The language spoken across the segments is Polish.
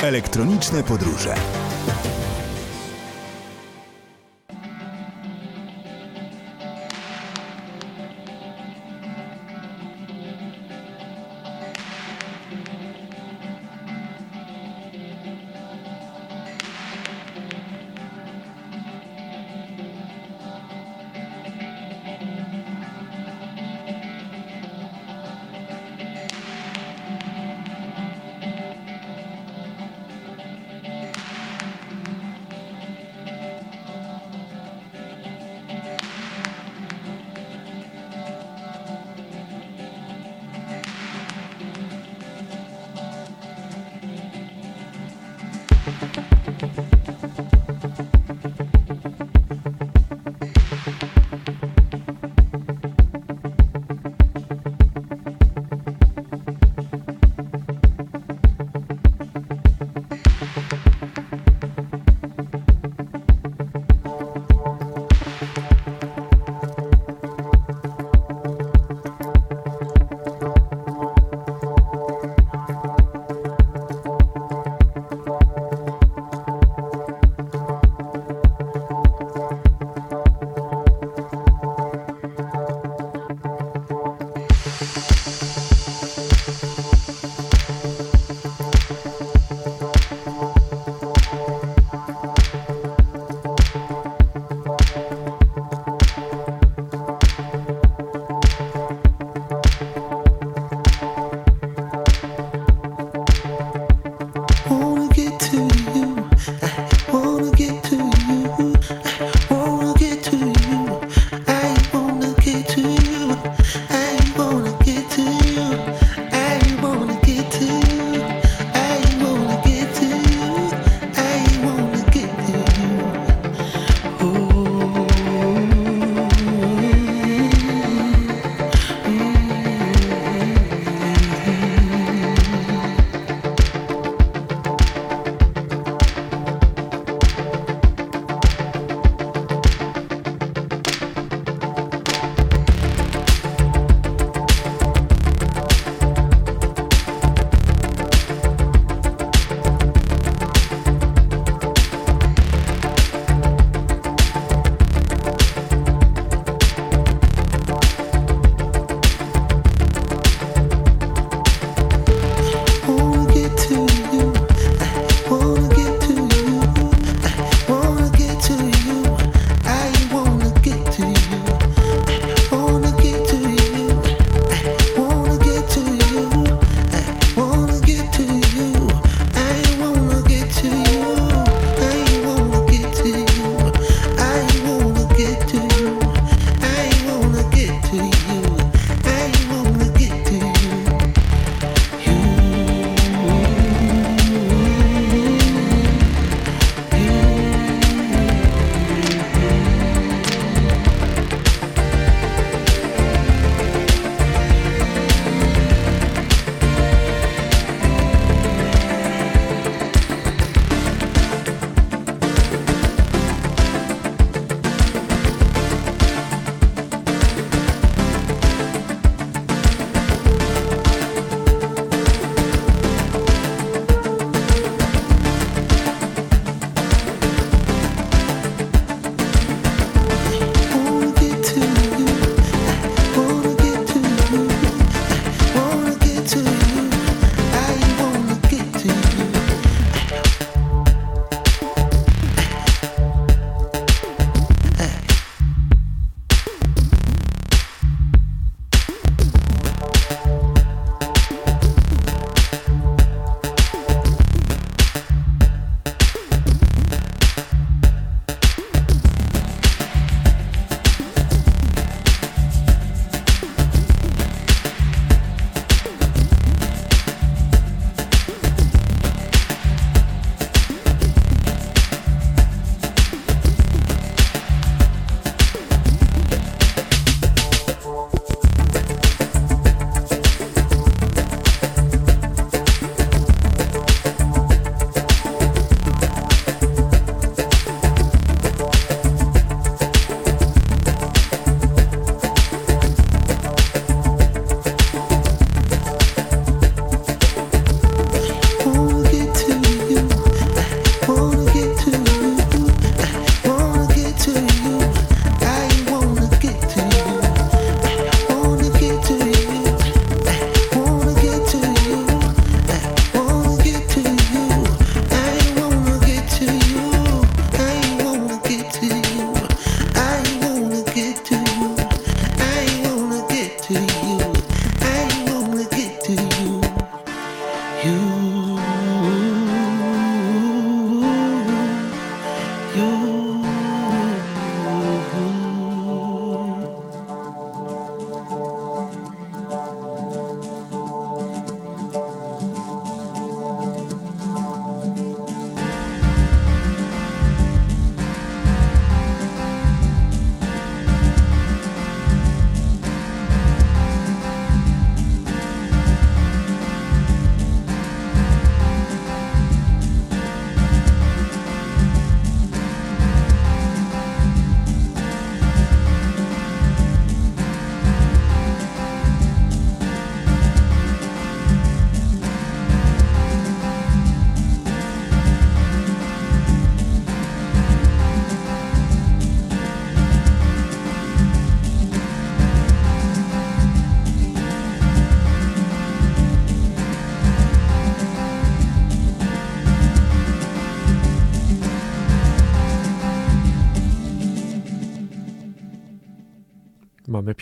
Elektroniczne podróże.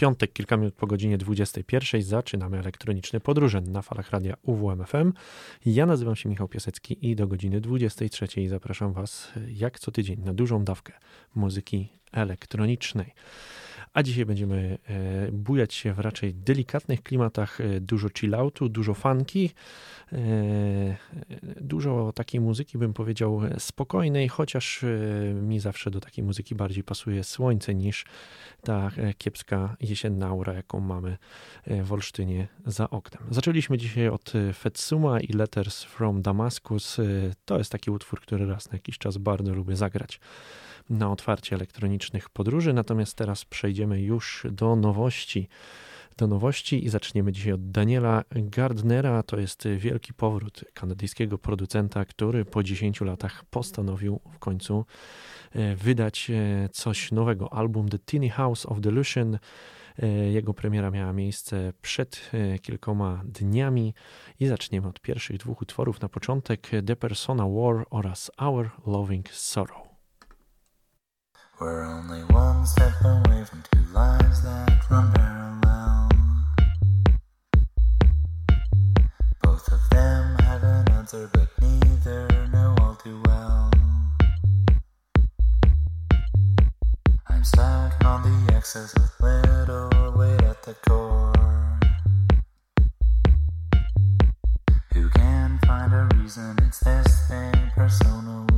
Piątek, kilka minut po godzinie 21. Zaczynamy elektroniczny podróże na falach radia UWMFM. Ja nazywam się Michał Piasecki i do godziny 23 zapraszam Was jak co tydzień na dużą dawkę muzyki elektronicznej. A dzisiaj będziemy e, bujać się w raczej delikatnych klimatach, e, dużo chilloutu, dużo funki, e, dużo takiej muzyki, bym powiedział, spokojnej, chociaż mi zawsze do takiej muzyki bardziej pasuje słońce niż ta kiepska jesienna aura, jaką mamy w Olsztynie za oknem. Zaczęliśmy dzisiaj od Fetsuma i Letters from Damascus. To jest taki utwór, który raz na jakiś czas bardzo lubię zagrać na otwarcie elektronicznych podróży. Natomiast teraz przejdziemy już do nowości. Do nowości i zaczniemy dzisiaj od Daniela Gardnera. To jest wielki powrót kanadyjskiego producenta, który po 10 latach postanowił w końcu e, wydać e, coś nowego. Album The Teeny House of Delusion. E, jego premiera miała miejsce przed kilkoma dniami i zaczniemy od pierwszych dwóch utworów. Na początek The Persona War oraz Our Loving Sorrow. We're only one step away from two lives that run. Answer, but neither know all too well. I'm stuck on the excess with little weight at the core. Who can find a reason? It's this thing, persona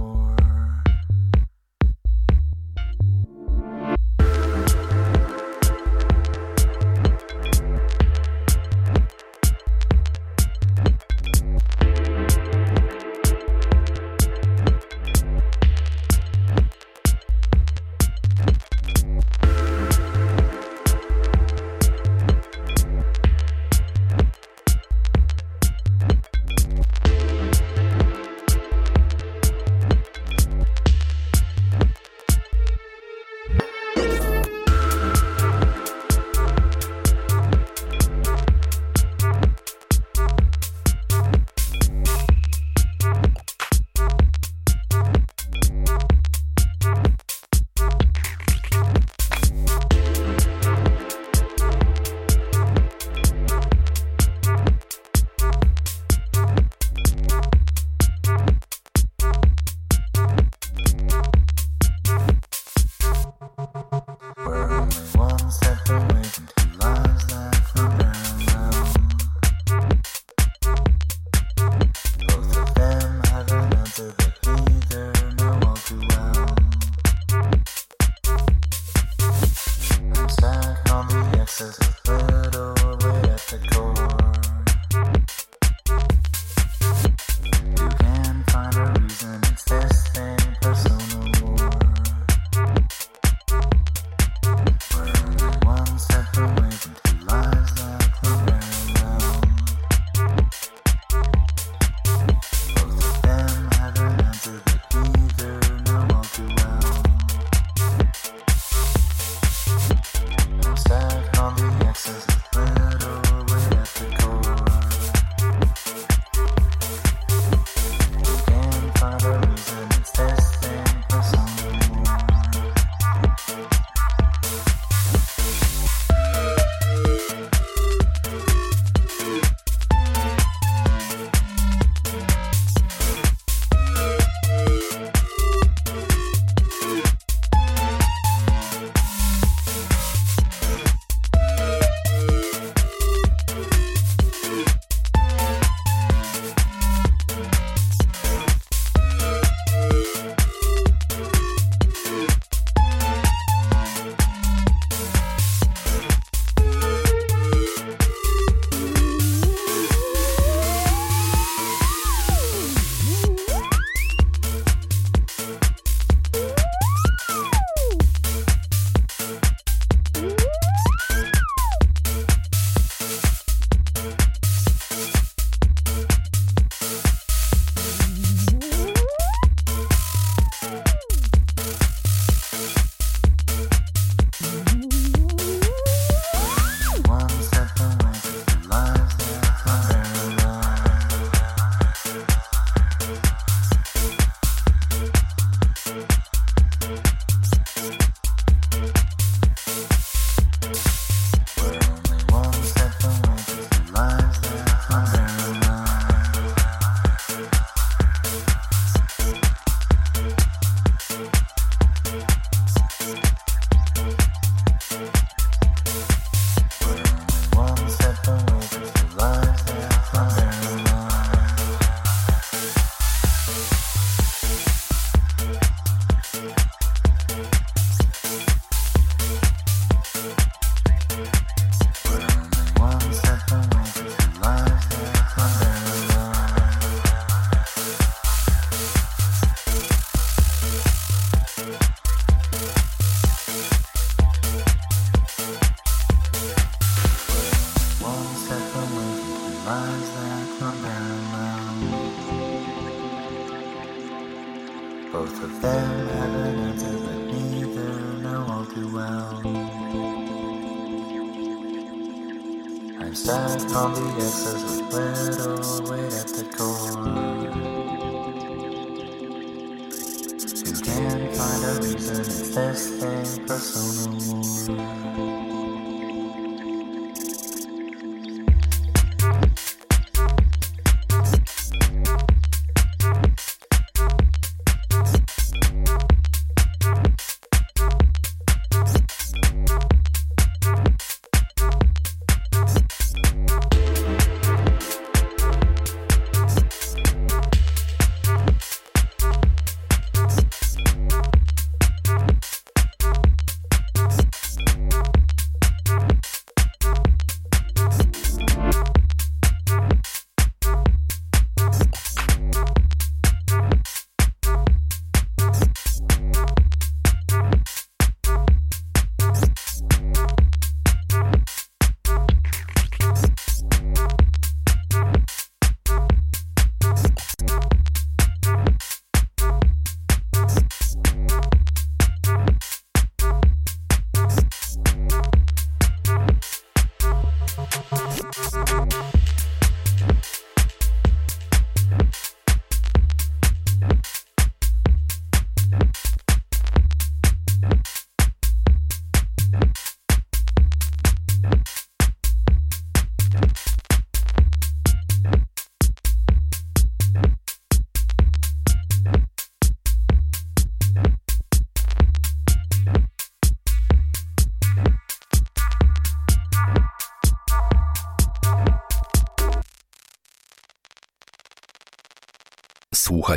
I'll be there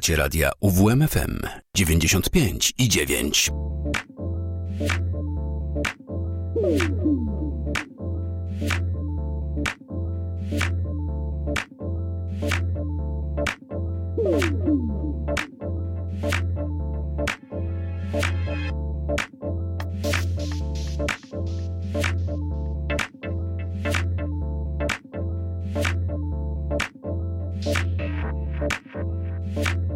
słuchacie radia UWMFM 95 i 9. Thank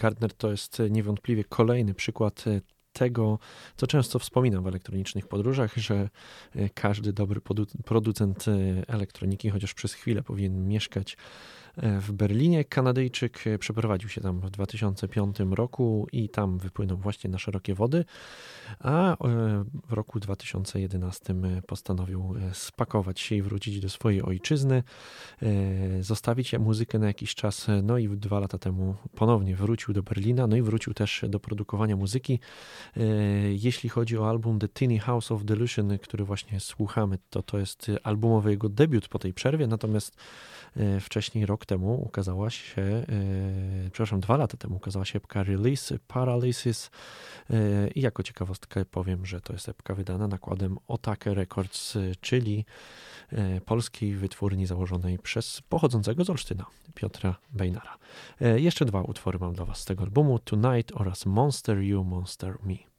Gardner to jest niewątpliwie kolejny przykład e, tego, co często wspominam w elektronicznych podróżach, że e, każdy dobry producent e, elektroniki, chociaż przez chwilę powinien mieszkać w Berlinie. Kanadyjczyk przeprowadził się tam w 2005 roku i tam wypłynął właśnie na szerokie wody, a w roku 2011 postanowił spakować się i wrócić do swojej ojczyzny, zostawić muzykę na jakiś czas, no i dwa lata temu ponownie wrócił do Berlina, no i wrócił też do produkowania muzyki. Jeśli chodzi o album The Teeny House of Delusion, który właśnie słuchamy, to to jest albumowy jego debiut po tej przerwie, natomiast wcześniej rok temu ukazała się, e, przepraszam, dwa lata temu ukazała się epka Release Paralysis e, i jako ciekawostkę powiem, że to jest epka wydana nakładem Otake Records, czyli e, polskiej wytwórni założonej przez pochodzącego z Olsztyna, Piotra Bejnara. Jeszcze dwa utwory mam dla Was z tego albumu, Tonight oraz Monster You, Monster Me.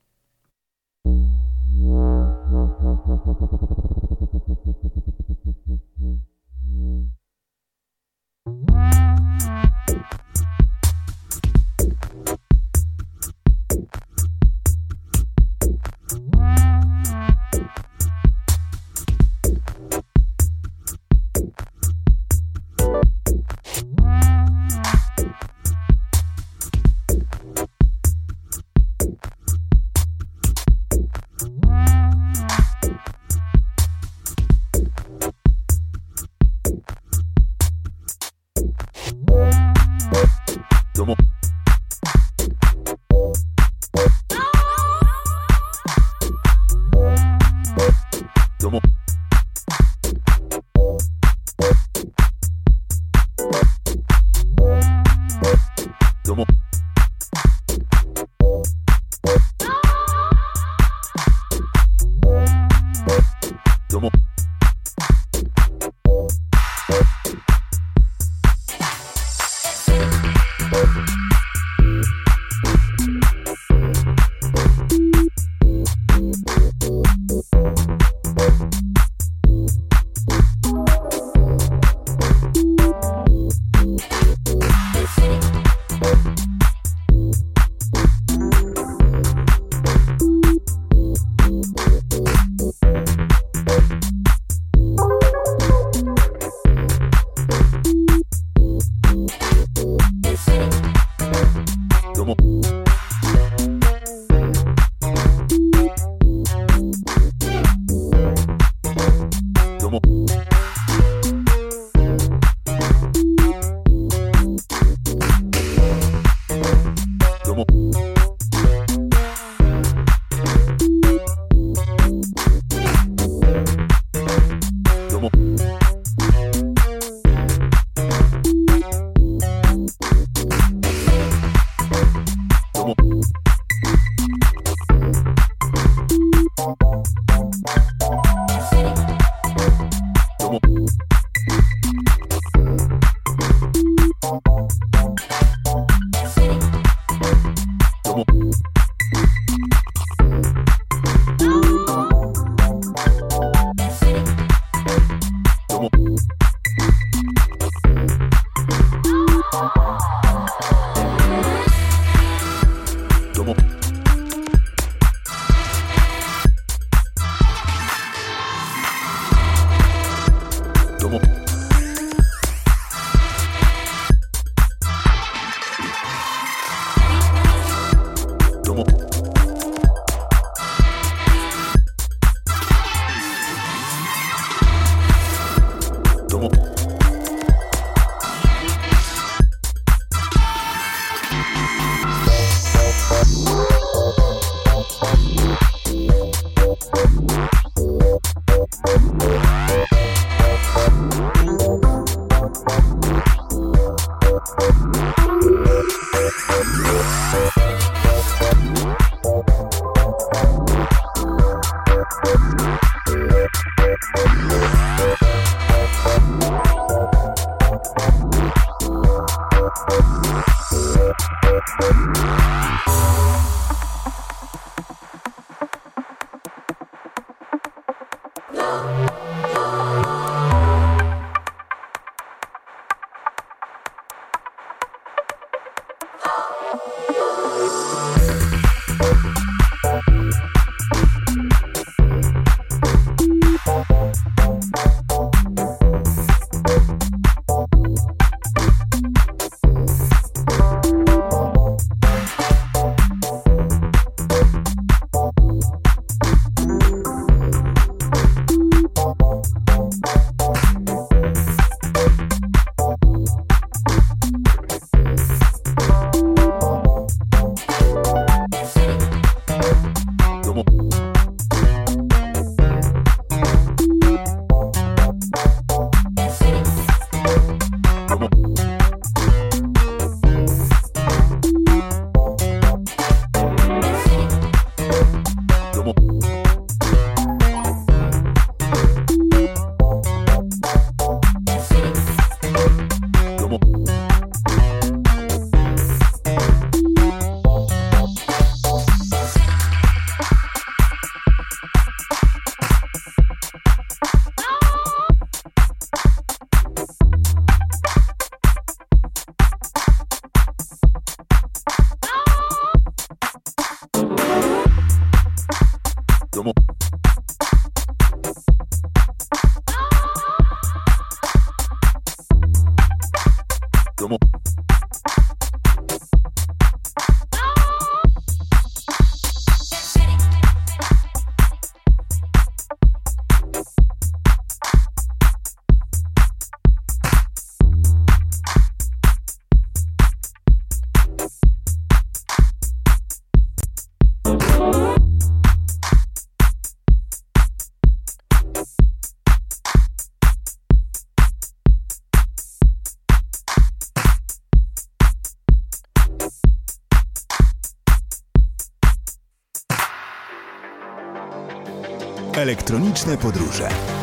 Elektroniczne podróże.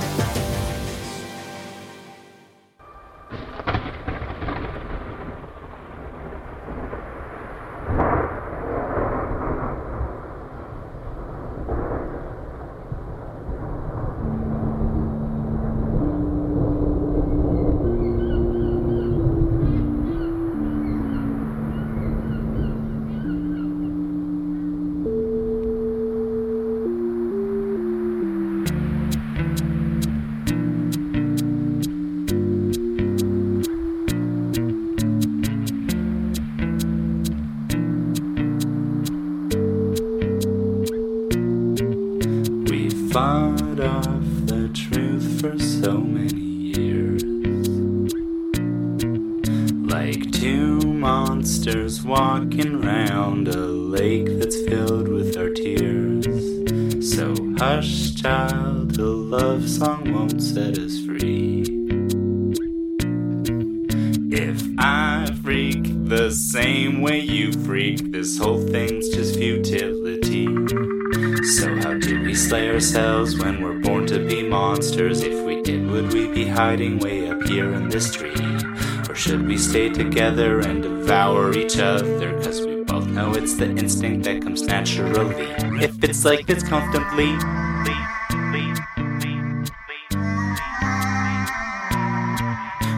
Stay together and devour each other? Cause we both know it's the instinct that comes naturally. If it's like this constantly.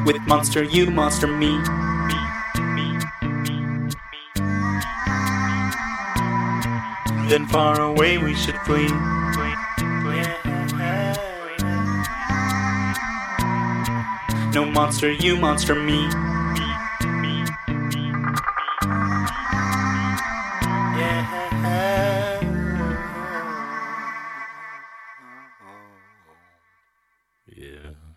With monster you, monster me. Then far away we should flee. No monster you, monster me. Yeah.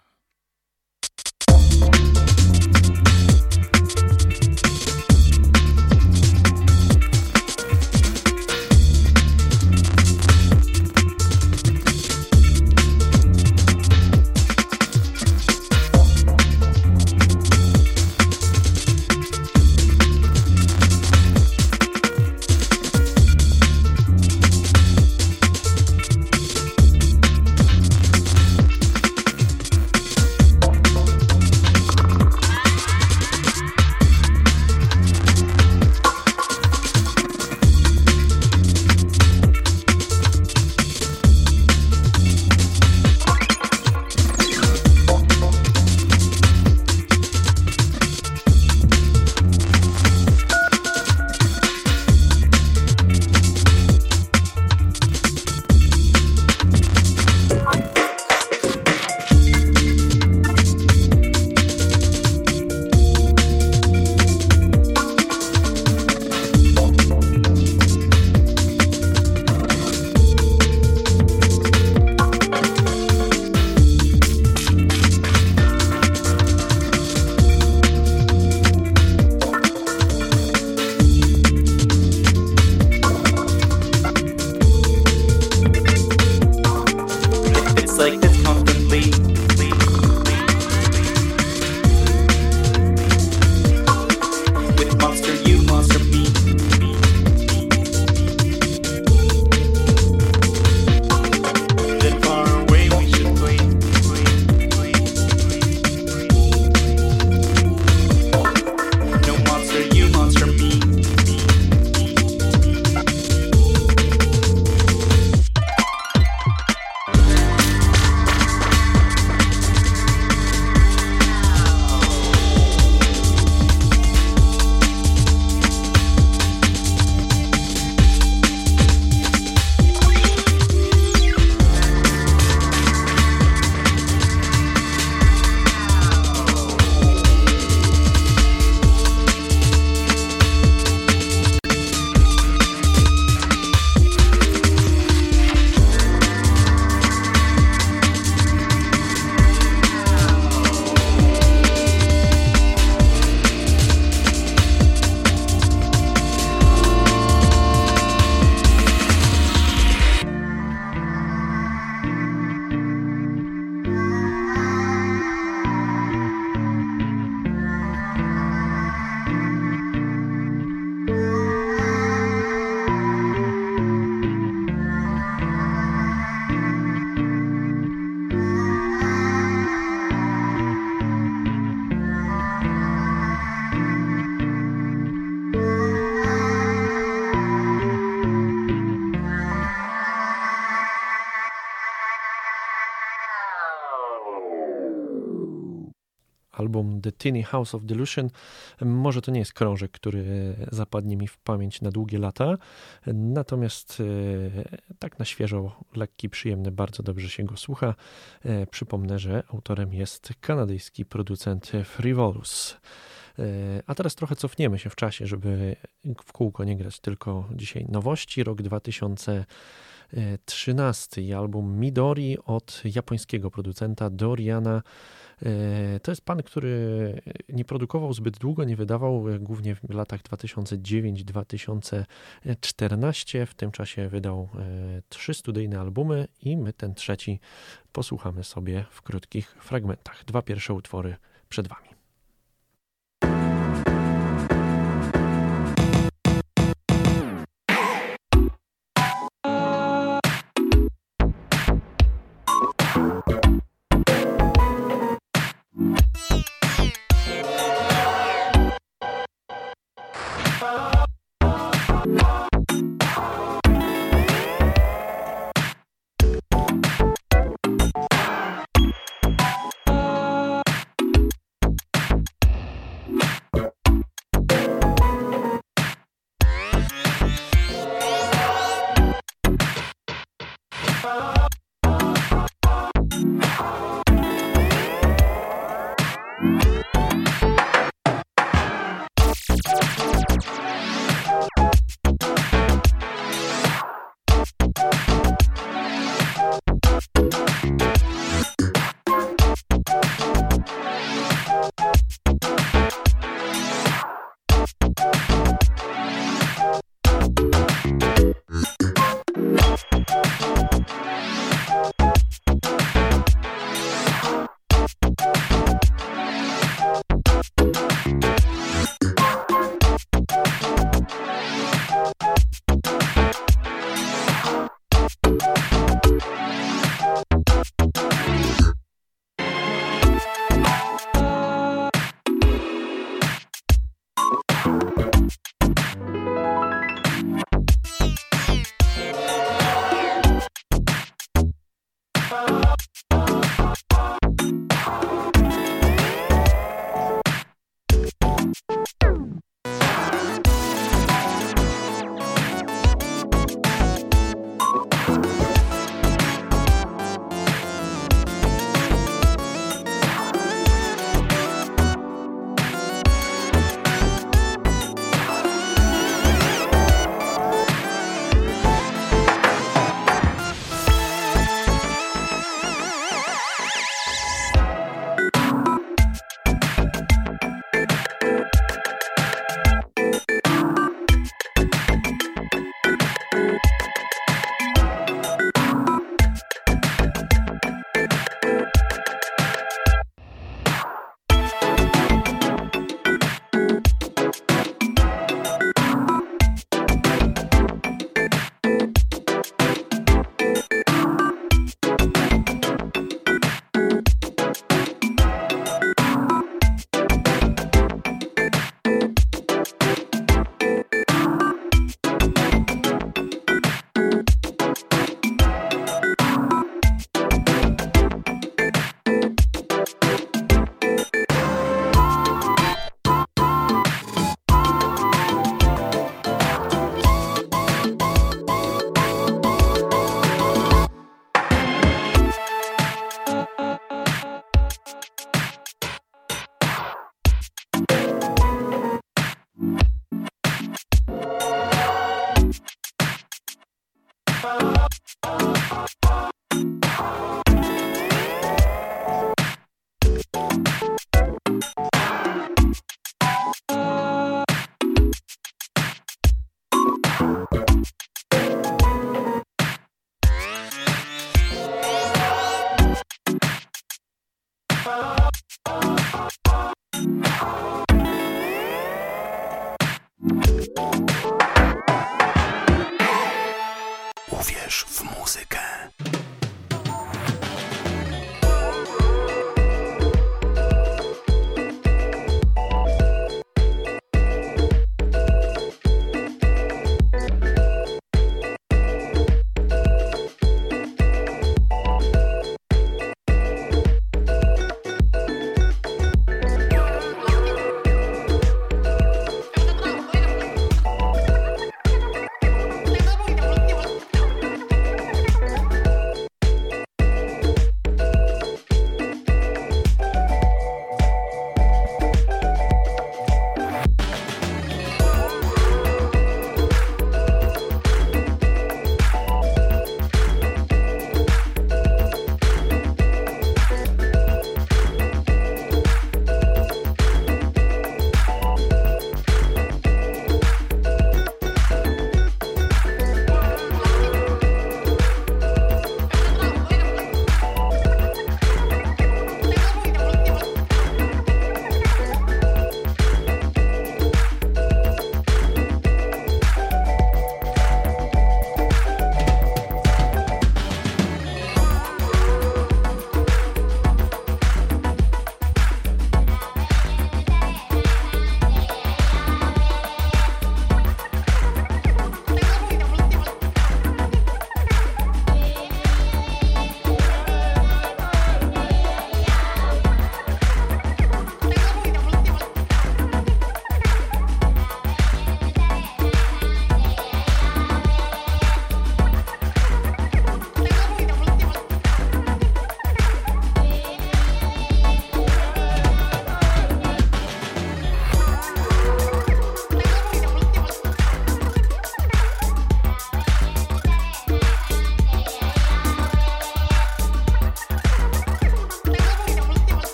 Martini House of Delusion. Może to nie jest krążek, który zapadnie mi w pamięć na długie lata, natomiast e, tak na świeżo, lekki, przyjemny, bardzo dobrze się go słucha. E, przypomnę, że autorem jest kanadyjski producent Frivolous. E, a teraz trochę cofniemy się w czasie, żeby w kółko nie grać, tylko dzisiaj nowości, rok 2000. 13. Album Midori od japońskiego producenta Doriana. E, to jest pan, który nie produkował zbyt długo, nie wydawał, e, głównie w latach 2009-2014. W tym czasie wydał e, trzy studyjne albumy i my ten trzeci posłuchamy sobie w krótkich fragmentach. Dwa pierwsze utwory przed Wami.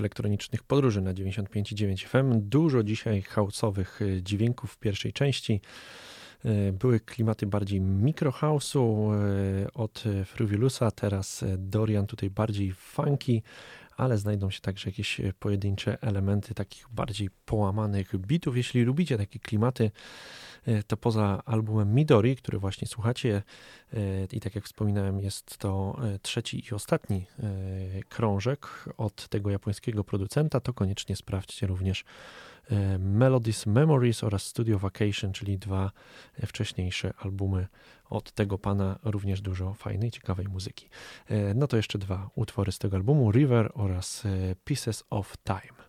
Elektronicznych podróży na 95,9 FM. Dużo dzisiaj house'owych y, dźwięków w pierwszej części. Y, Były klimaty bardziej mikrohouse'u y, od Fruvulusa, teraz Dorian tutaj bardziej funky, ale znajdą się także jakieś pojedyncze elementy takich bardziej połamanych bitów. Jeśli lubicie takie klimaty, to poza albumem Midori, który właśnie słuchacie y, i tak jak wspominałem jest to y, trzeci i ostatni krążek od tego japońskiego producenta, to koniecznie sprawdźcie również Melodies Memories oraz Studio Vacation, czyli dwa wcześniejsze albumy od tego pana, również dużo fajnej, ciekawej muzyki. No to jeszcze dwa utwory z tego albumu, River oraz Pieces of Time.「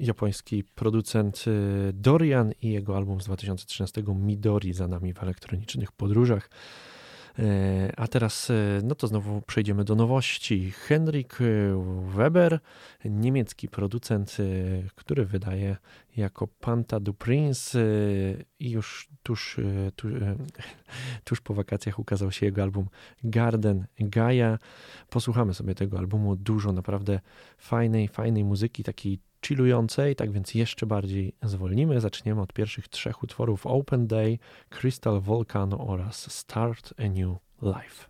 japoński producent y, Dorian i jego album z 2013 Midori za nami w elektronicznych podróżach. E, a teraz, e, no to znowu przejdziemy do nowości. Henrik Weber, niemiecki producent, e, który wydaje jako Panta du Prince i już tuż, tuż, tuż po wakacjach ukazał się jego album Garden Gaia. Posłuchamy sobie tego albumu, dużo naprawdę fajnej, fajnej muzyki, takiej chillującej, tak więc jeszcze bardziej zwolnimy. Zaczniemy od pierwszych trzech utworów Open Day, Crystal Volcano oraz Start a New Life.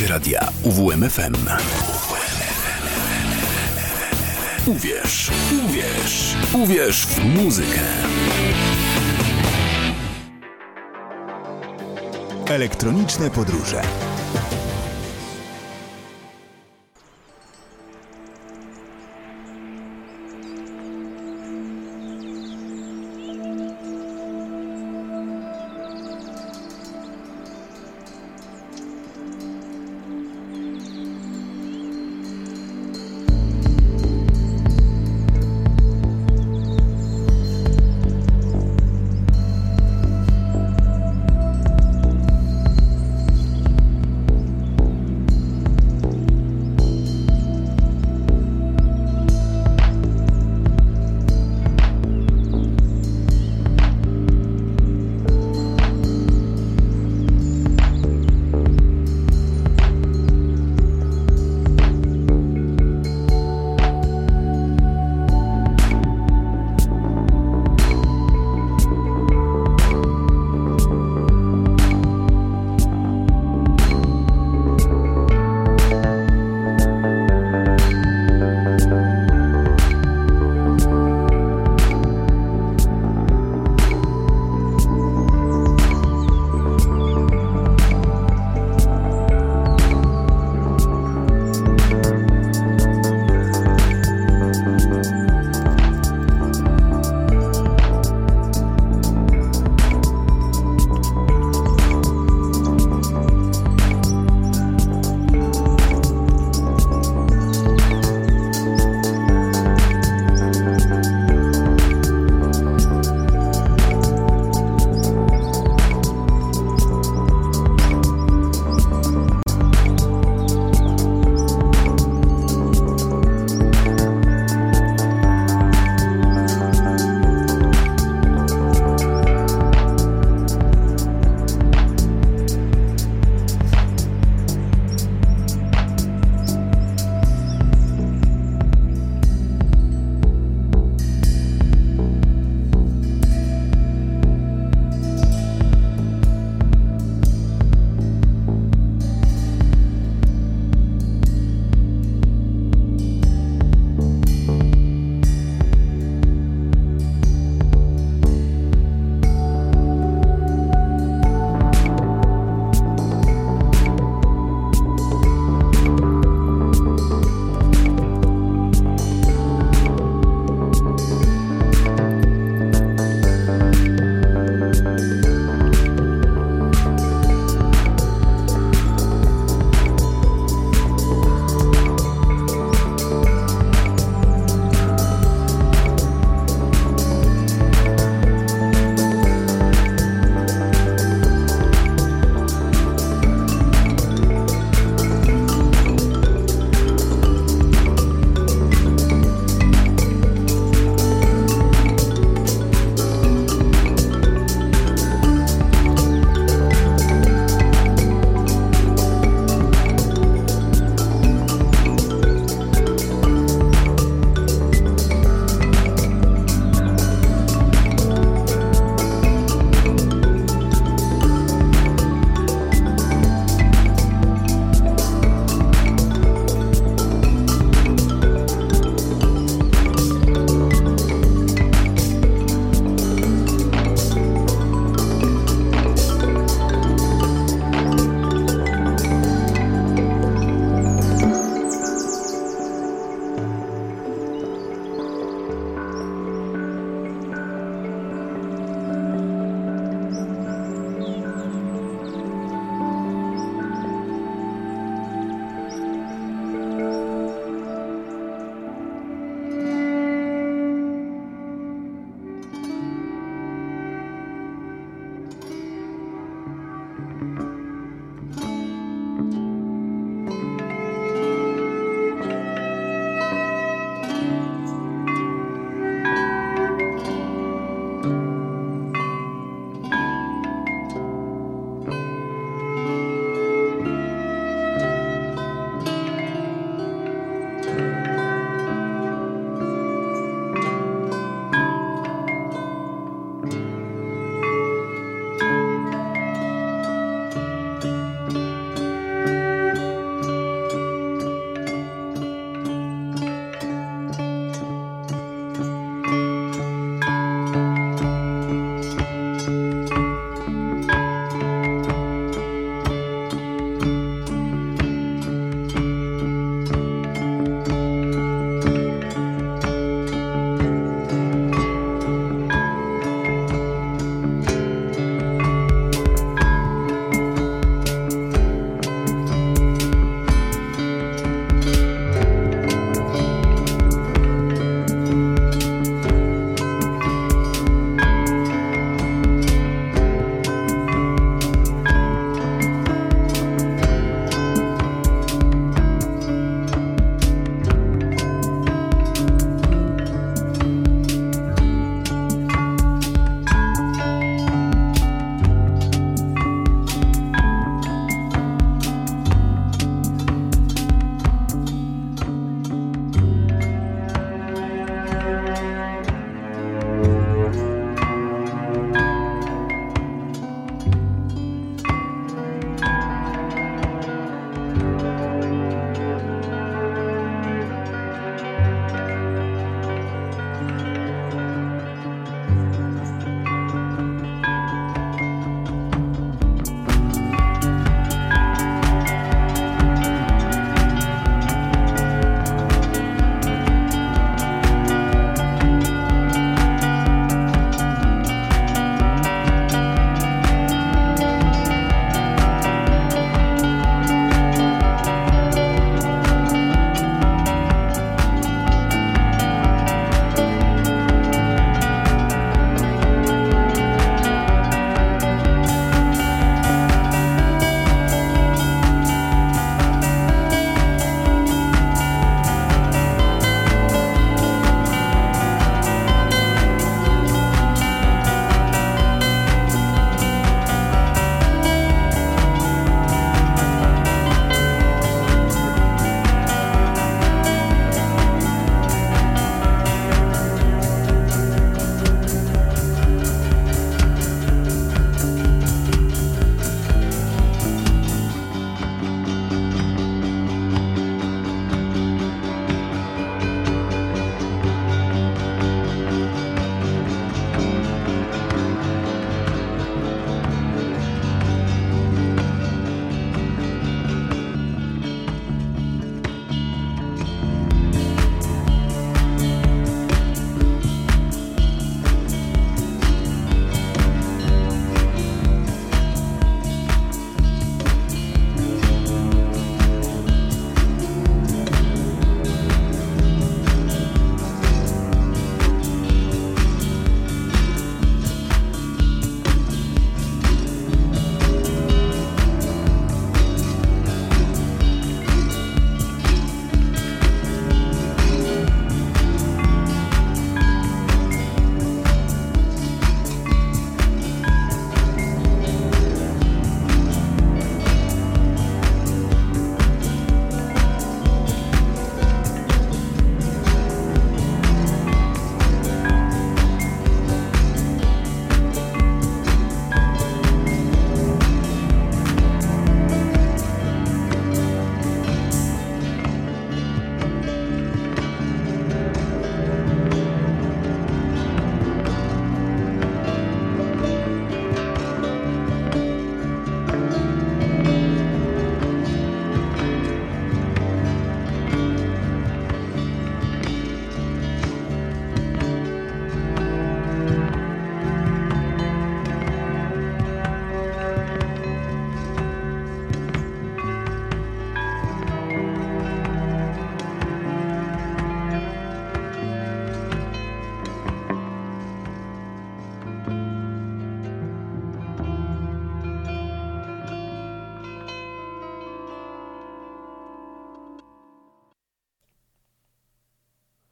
Słuchacie radia UWMFM. Uwierz, uwierz, uwierz w muzykę. Elektroniczne podróże.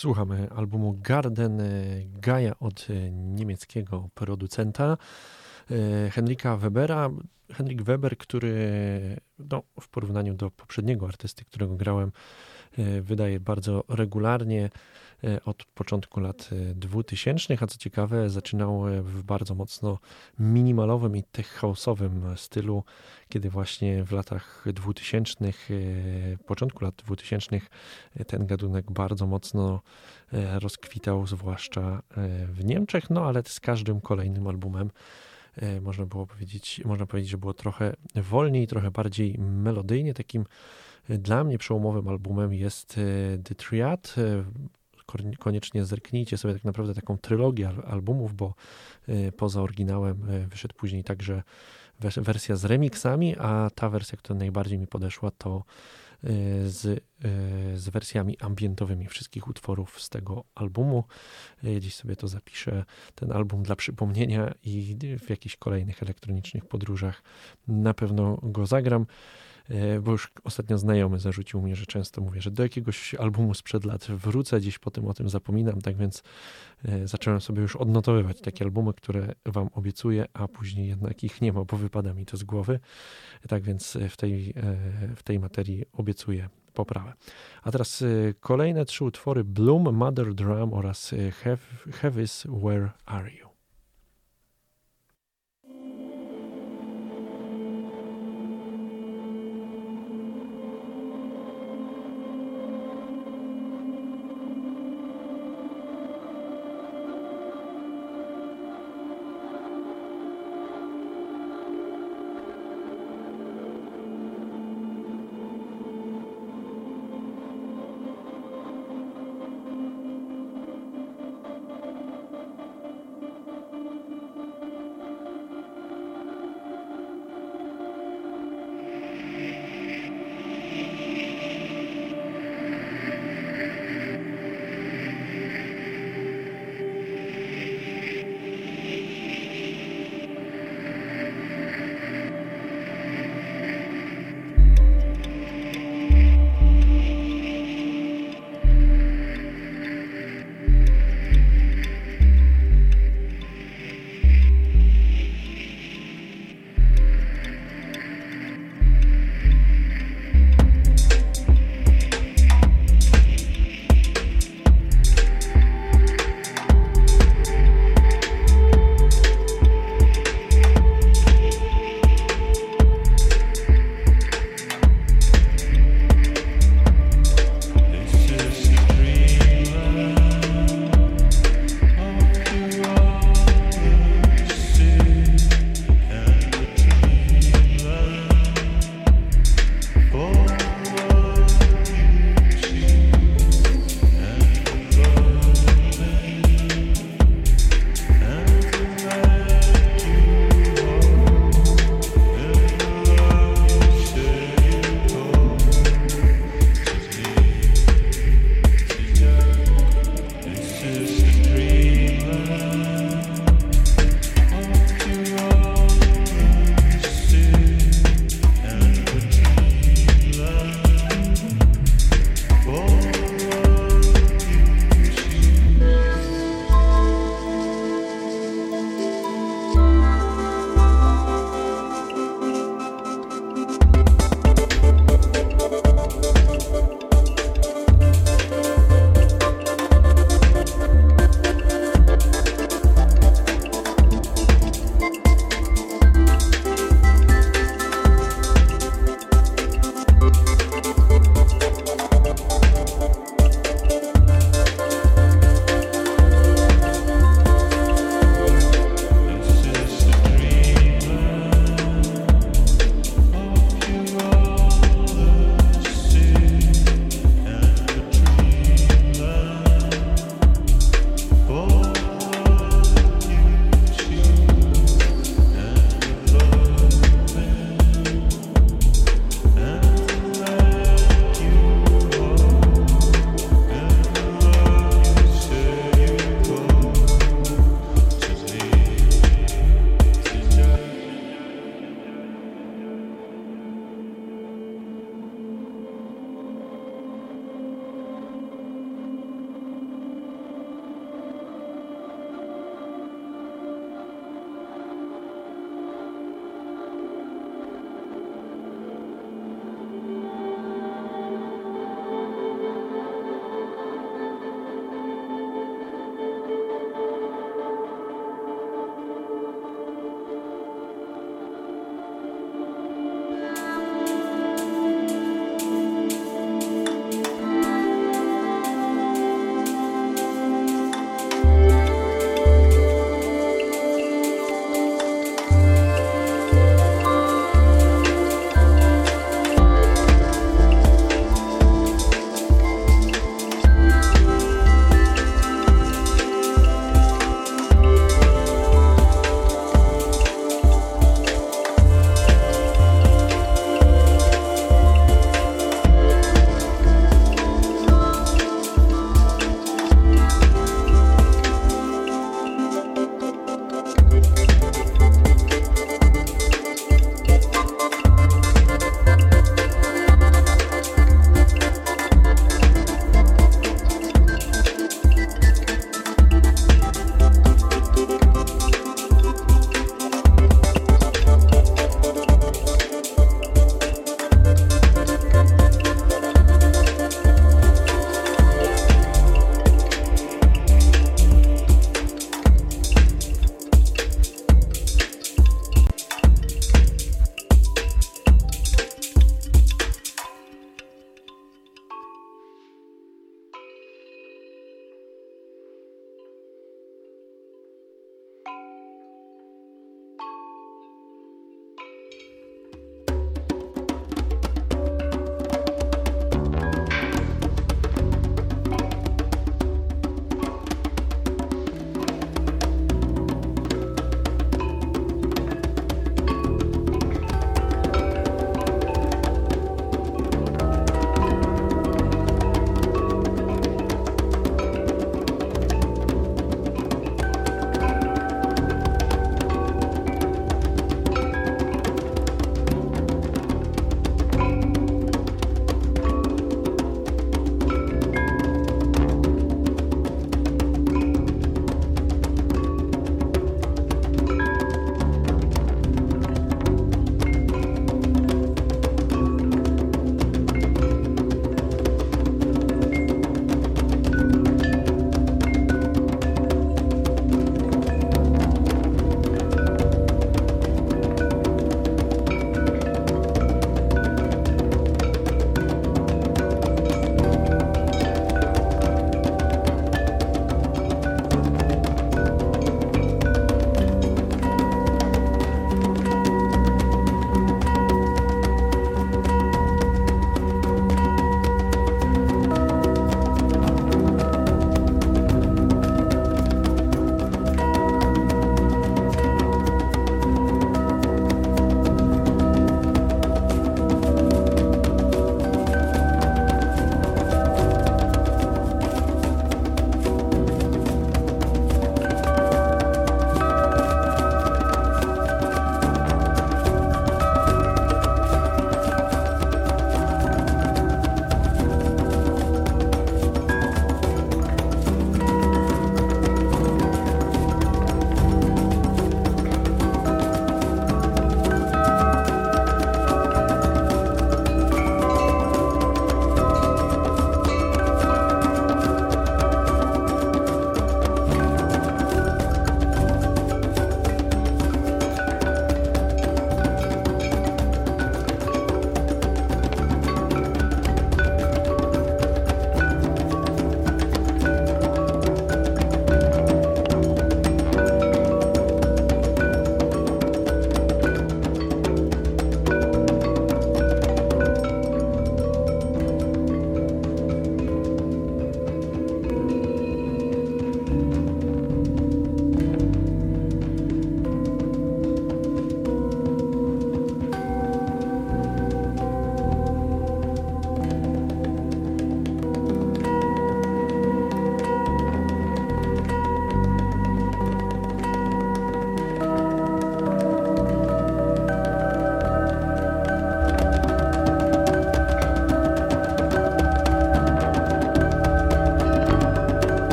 Słuchamy albumu Garden Gaia od niemieckiego producenta Henrika Webera. Henrik Weber, który no, w porównaniu do poprzedniego artysty, którego grałem, wydaje bardzo regularnie E, od początku lat 2000, e, a co ciekawe, zaczynał e, w bardzo mocno minimalowym i tech house'owym stylu, kiedy właśnie w latach 2000, początku lat 2000 ten gadunek bardzo mocno rozkwitał, zwłaszcza w Niemczech, no ale z każdym kolejnym albumem można było powiedzieć, można powiedzieć, że było trochę wolniej, trochę bardziej melodyjnie. Takim dla mnie przełomowym albumem jest The Triad, koniecznie zerknijcie sobie tak naprawdę taką trylogię albumów, bo y, poza oryginałem wyszedł później także wersja z remixami, a ta wersja, która najbardziej mi podeszła, to z, z wersjami ambientowymi wszystkich utworów z tego albumu. Gdzieś sobie to zapiszę, ten album dla przypomnienia i w jakichś kolejnych elektronicznych podróżach na pewno go zagram. E, bo już ostatnio znajomy zarzucił mnie, że często mówię, że do jakiegoś albumu sprzed lat wrócę, gdzieś potem o tym zapominam, tak więc e, zacząłem sobie już odnotowywać takie albumy, które wam obiecuję, a później jednak ich nie ma, bo wypada mi to z głowy. Tak więc w tej, e, w tej materii obiecuję poprawę. A teraz kolejne trzy utwory Bloom, Mother Drum oraz Heavis Where Are You?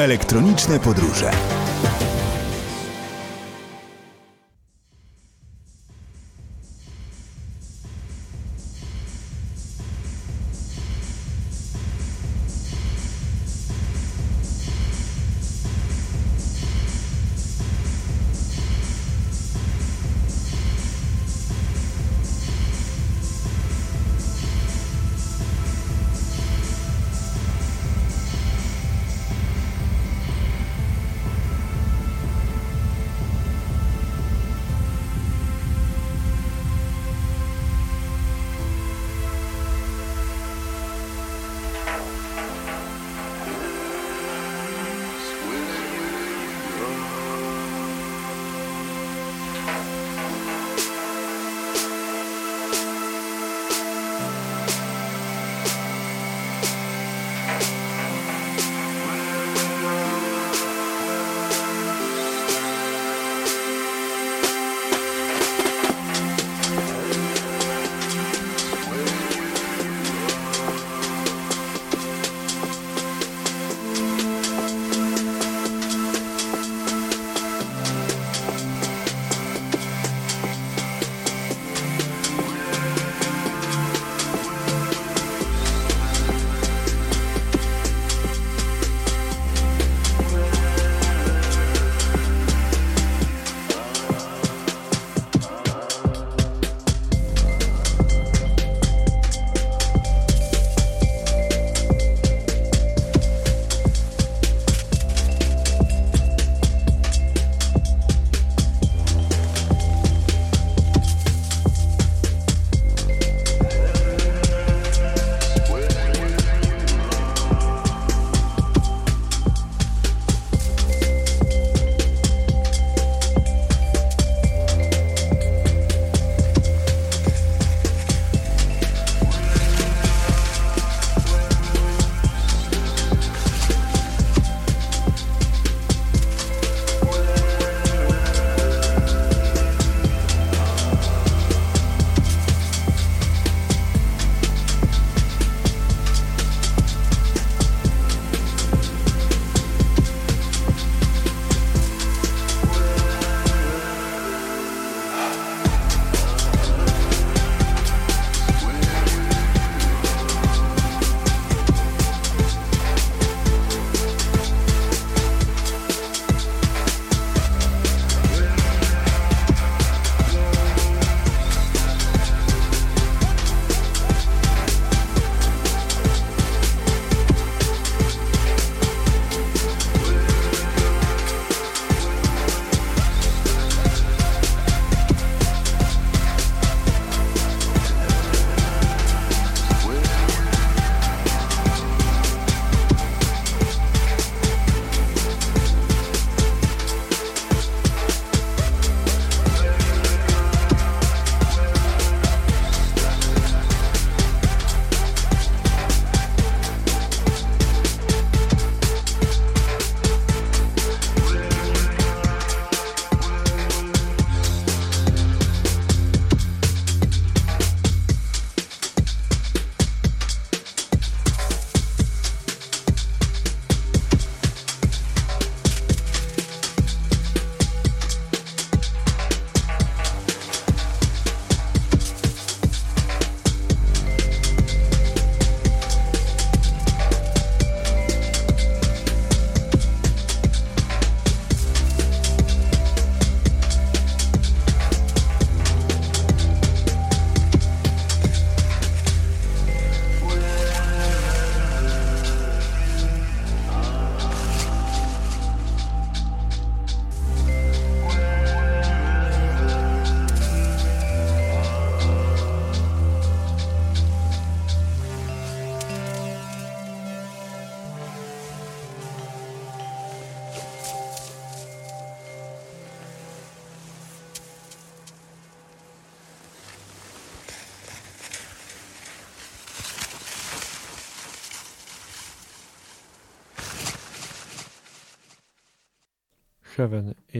Elektroniczne podróże.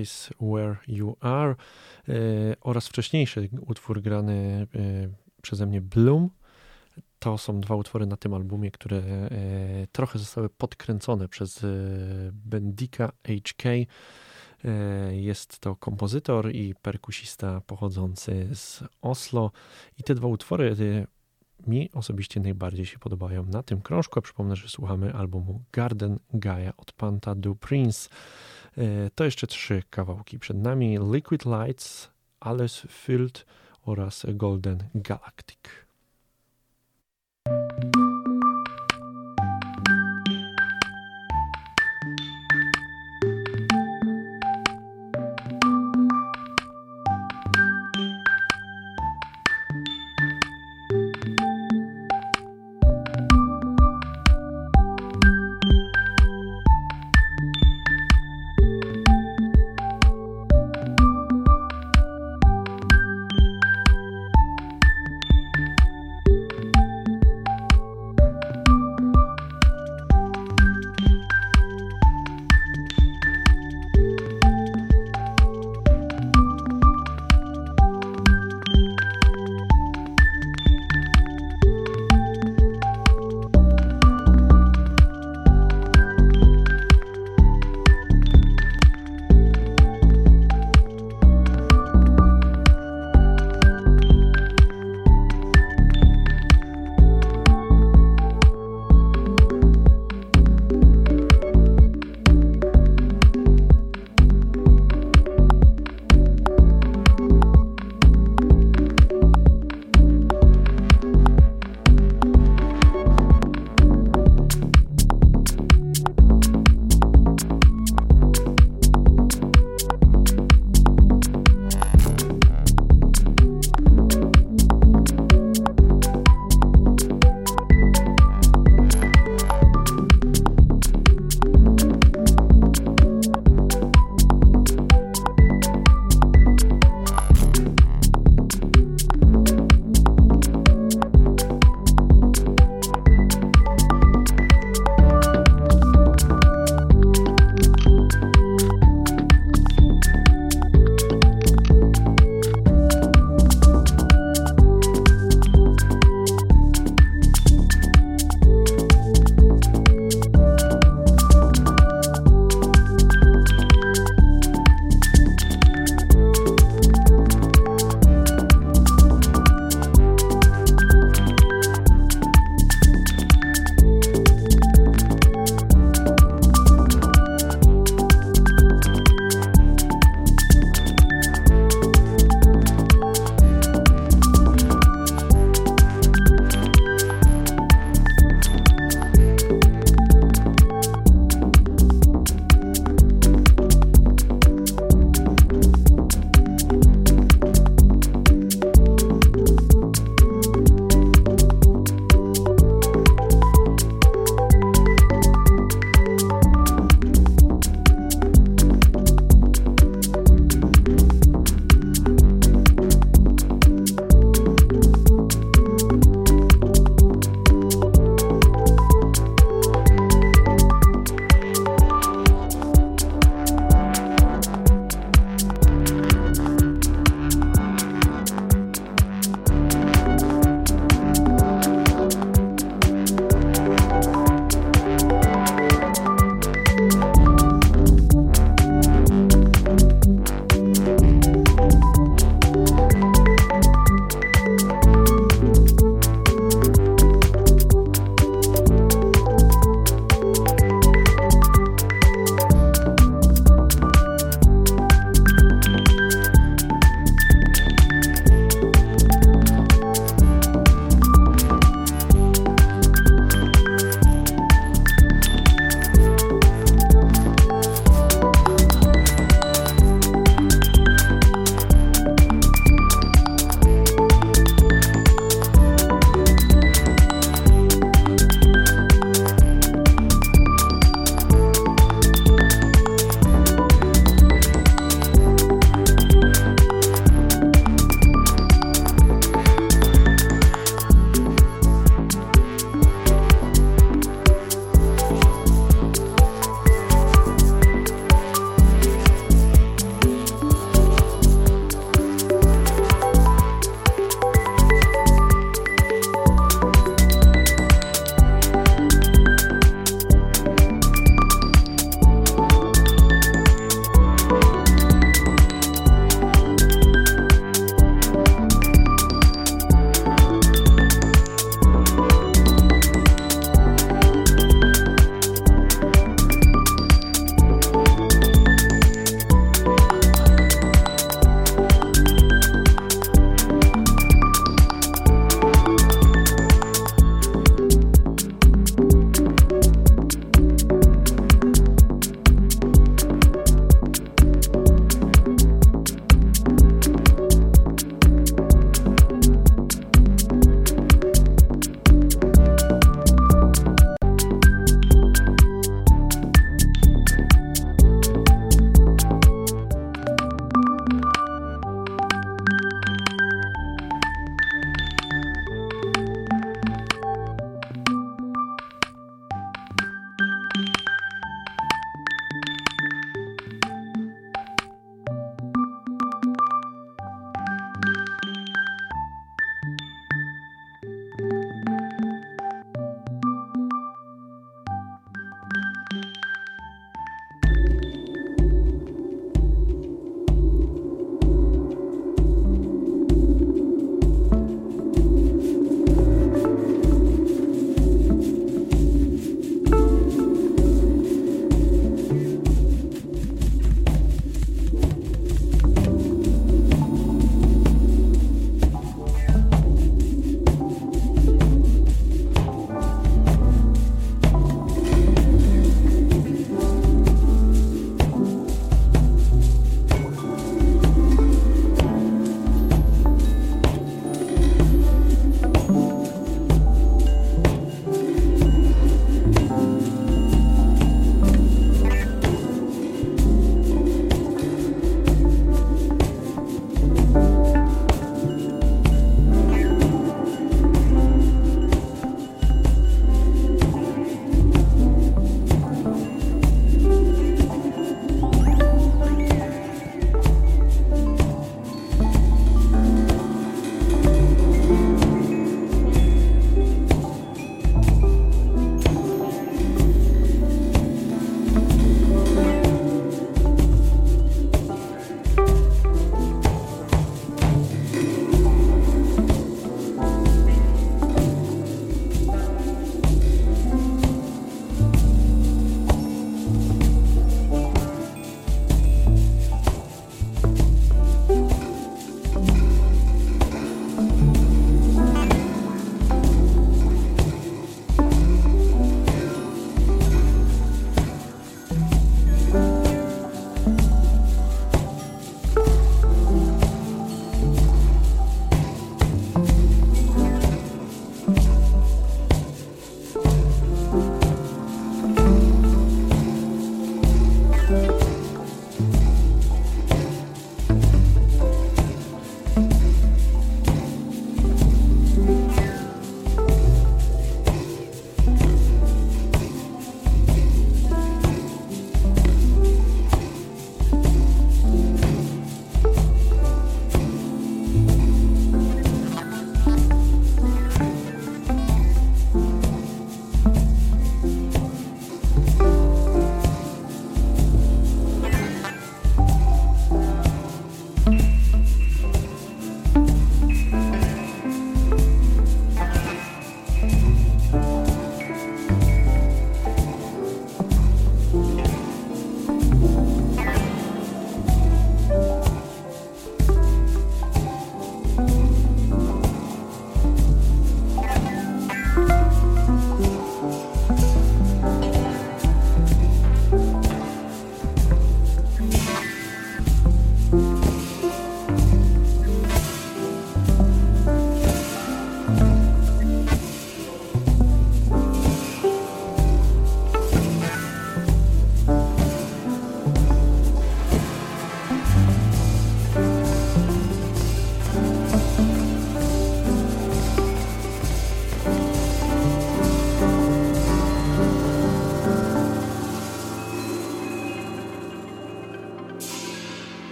Is Where You Are e, oraz wcześniejszy utwór grany e, przeze mnie Bloom. to są dwa utwory na tym albumie, które e, trochę zostały podkręcone przez Bendika HK. Jest to kompozytor i perkusista pochodzący z Oslo. I te dwa utwory mi osobiście najbardziej się podobają na tym krążku. Przypomnę, że słuchamy albumu Garden Gaia od Panta du Prince. To jeszcze trzy kawałki przed nami: Liquid Lights, Alles Filled oraz Golden Galactic.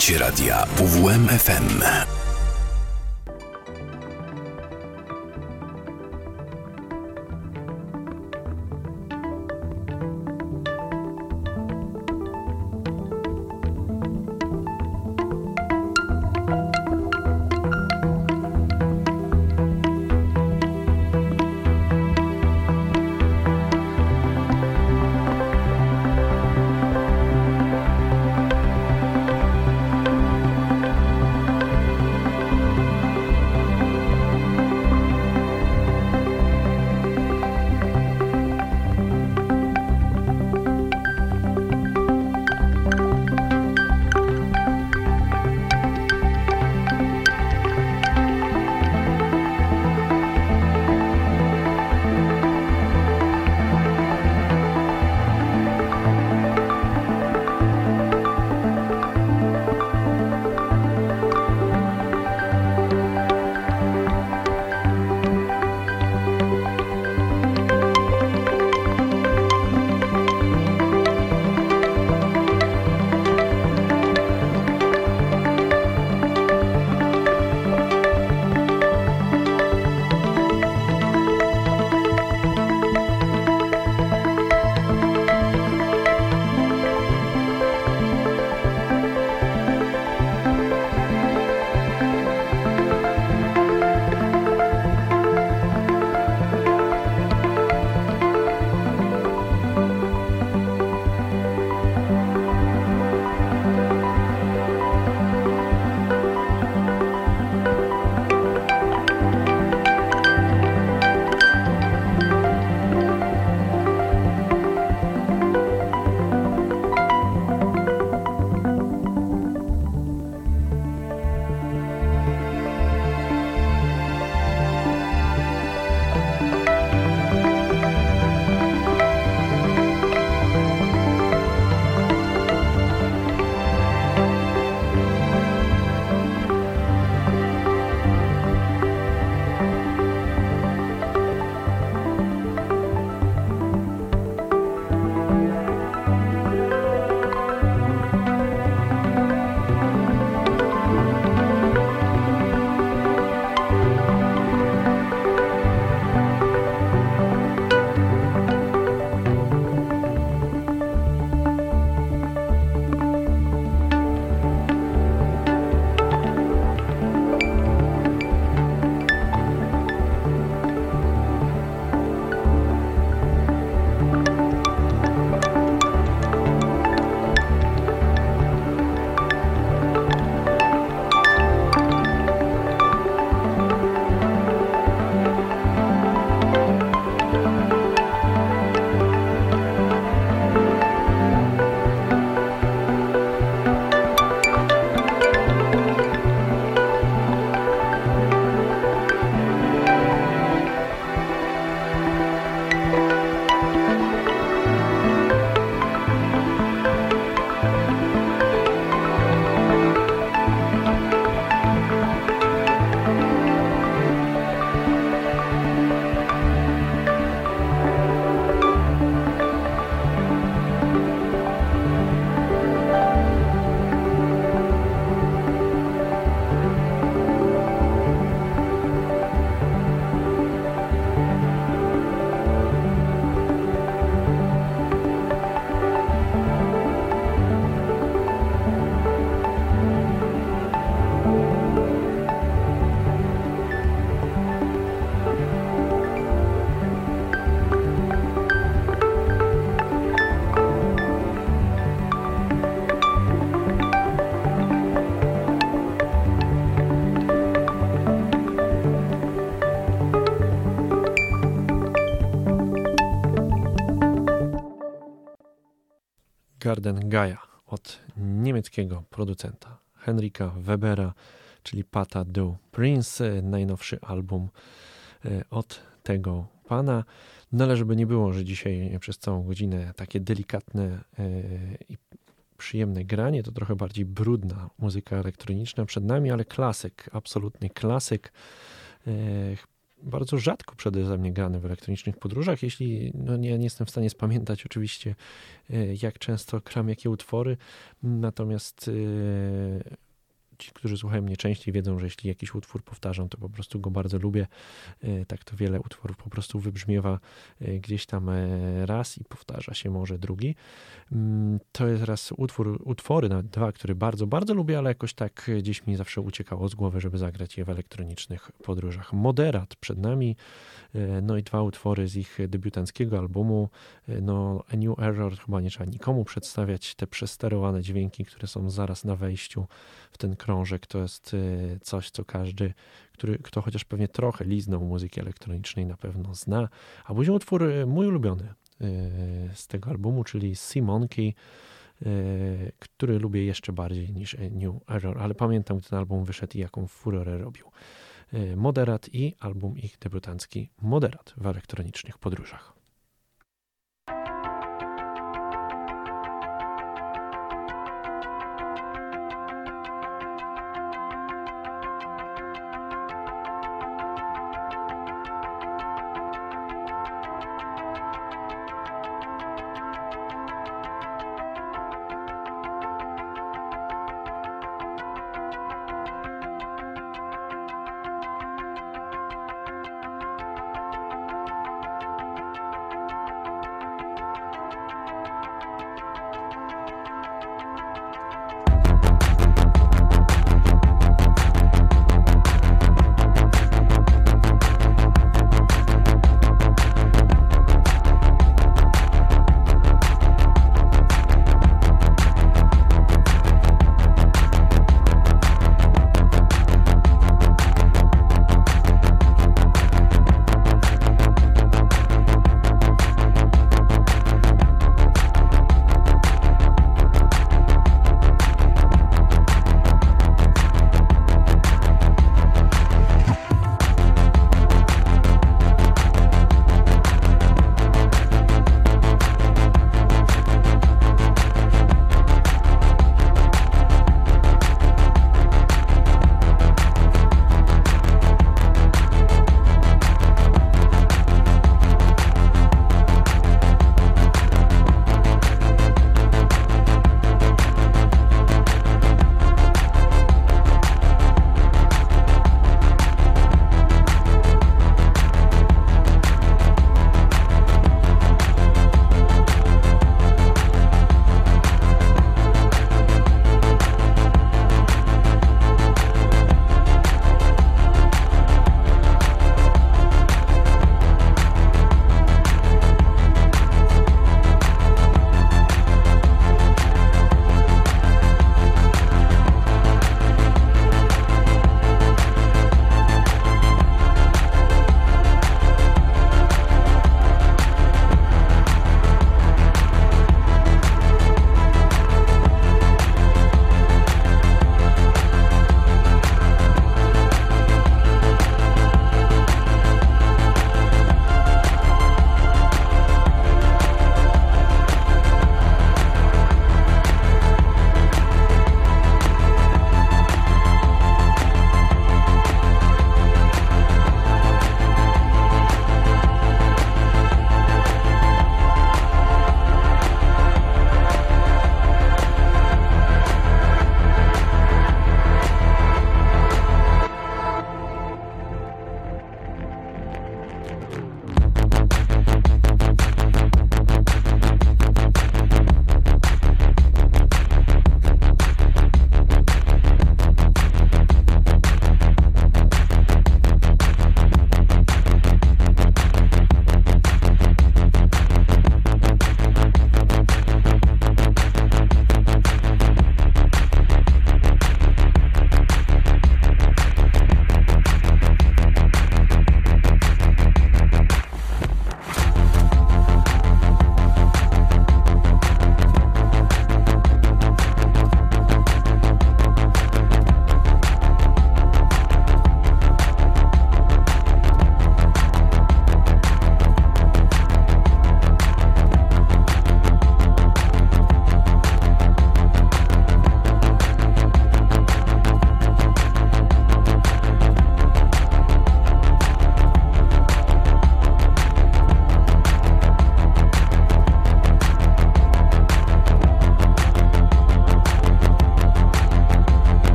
Słuchacie radia UWM Garden Gaia od niemieckiego producenta Henrika Webera, czyli Pata Du Prince, najnowszy album e, od tego pana. No żeby nie było, że dzisiaj przez całą godzinę takie delikatne e, i przyjemne granie, to trochę bardziej brudna muzyka elektroniczna przed nami, ale klasyk, absolutny klasyk. E, bardzo rzadko przeze mnie grany w elektronicznych podróżach. Jeśli no nie, nie jestem w stanie spamiętać oczywiście, jak często gram jakie utwory, natomiast y, ci, którzy słuchają mnie częściej, wiedzą, że jeśli jakiś utwór powtarzam, to po prostu go bardzo lubię. E, tak to wiele utworów po prostu wybrzmiewa e, gdzieś tam e, raz i powtarza się może drugi. Mm, to jest raz utwór, utwory, nawet dwa, które bardzo, bardzo lubię, ale jakoś tak gdzieś mi zawsze uciekało z głowy, żeby zagrać je w elektronicznych podróżach. Moderat przed nami, no i dwa utwory z ich debiutanckiego albumu. No, A New Error chyba nie trzeba nikomu przedstawiać. Te przesterowane dźwięki, które są zaraz na wejściu w ten krążek, to jest y, coś, co każdy, który, kto chociaż pewnie trochę liznął muzyki elektronicznej na pewno zna. A później utwór mój ulubiony z tego albumu, czyli Sea Monkey, który lubię jeszcze bardziej niż New Error, ale pamiętam, gdy ten album wyszedł i jaką furorę robił. Moderat i album ich debiutancki Moderat w elektronicznych podróżach.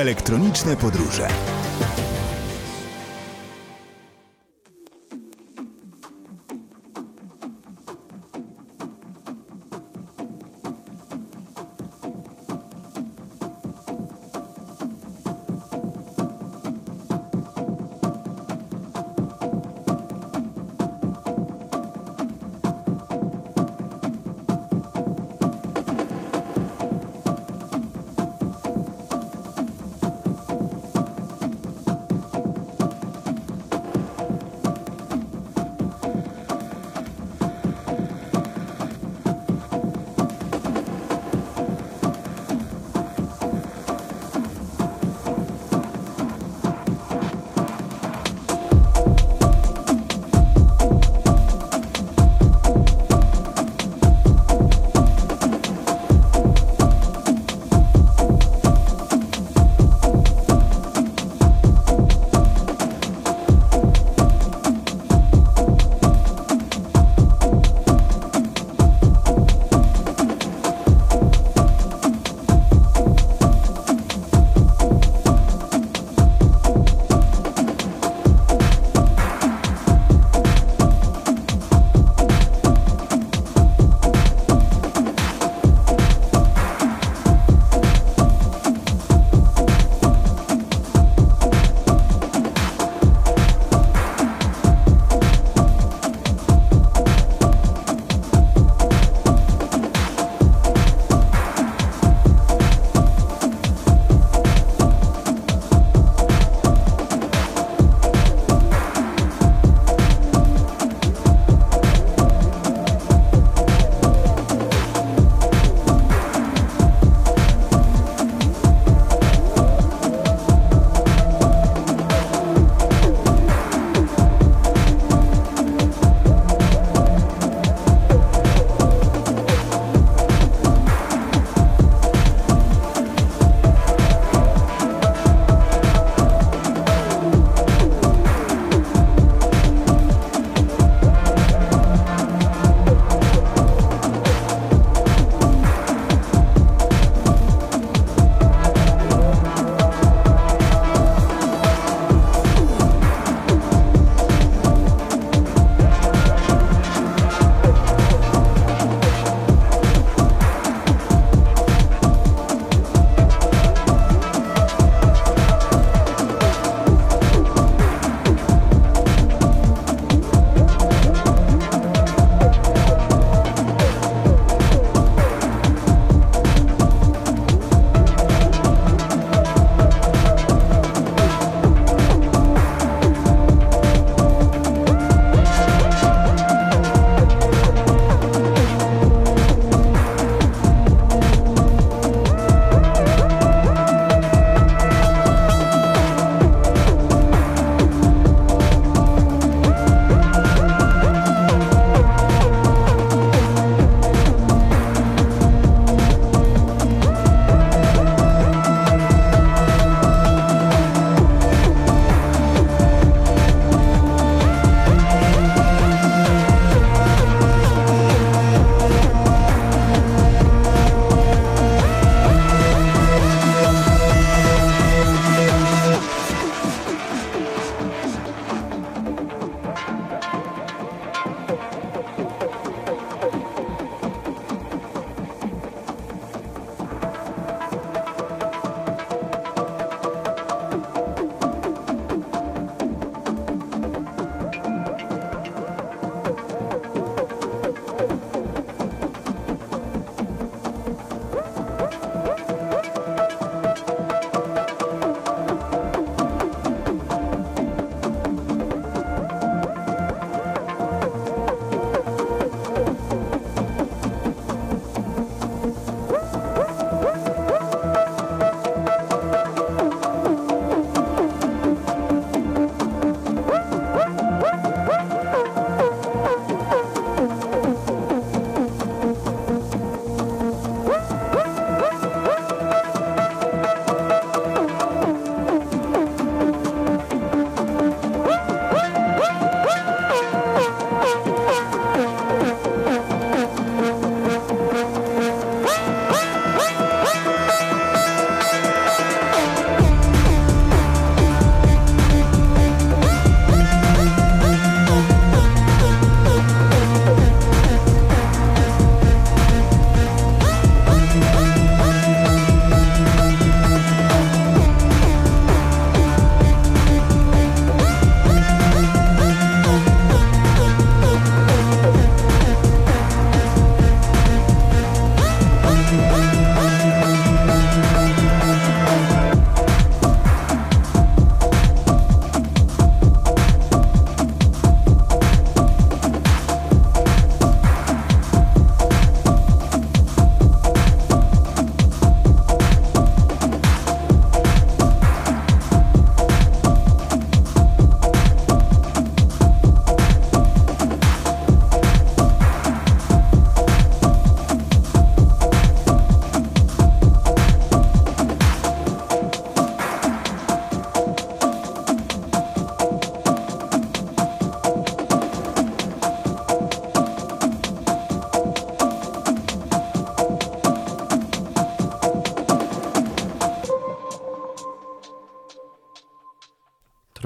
Elektroniczne podróże.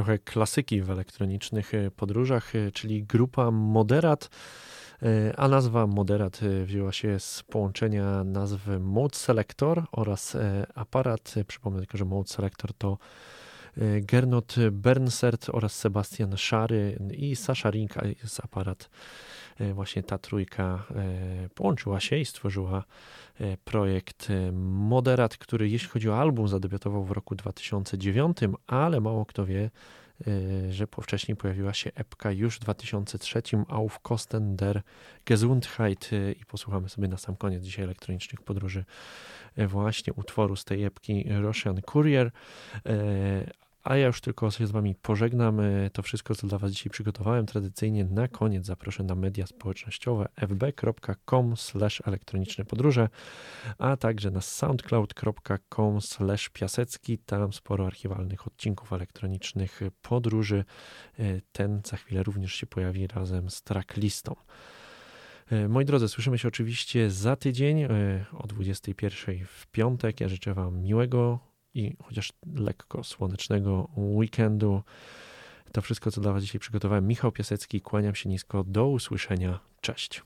Trochę klasyki w elektronicznych e, podróżach, e, czyli grupa Moderat. E, a nazwa Moderat wzięła się z połączenia nazwy Mode Selector oraz aparat. Przypomnę tylko, że Mode Selector to Gernot Bernsert oraz Sebastian Szary i Sasha Rinka jest aparat. Właśnie ta trójka połączyła się i stworzyła projekt Moderat, który jeśli chodzi o album zadebiutował w roku 2009, ale mało kto wie, że wcześniej pojawiła się epka już w 2003 Auf Kosten der Gesundheit i posłuchamy sobie na sam koniec dzisiaj elektronicznych podróży właśnie utworu z tej epki Russian Courier, a ja już tylko się z Wami pożegnam. E, to wszystko, co dla Was dzisiaj przygotowałem. Tradycyjnie na koniec zaproszę na media społecznościowe fb.com elektroniczne podróże, a także na soundcloud.com piasecki. Tam sporo archiwalnych odcinków elektronicznych podróży. E, ten za chwilę również się pojawi razem z tracklistą. E, moi drodzy, słyszymy się oczywiście za tydzień o 21 w piątek. Ja życzę Wam miłego i chociaż lekko słonecznego weekendu. To wszystko, co dla Was dzisiaj przygotowałem. Michał Piasecki, kłaniam się nisko. Do usłyszenia. Cześć.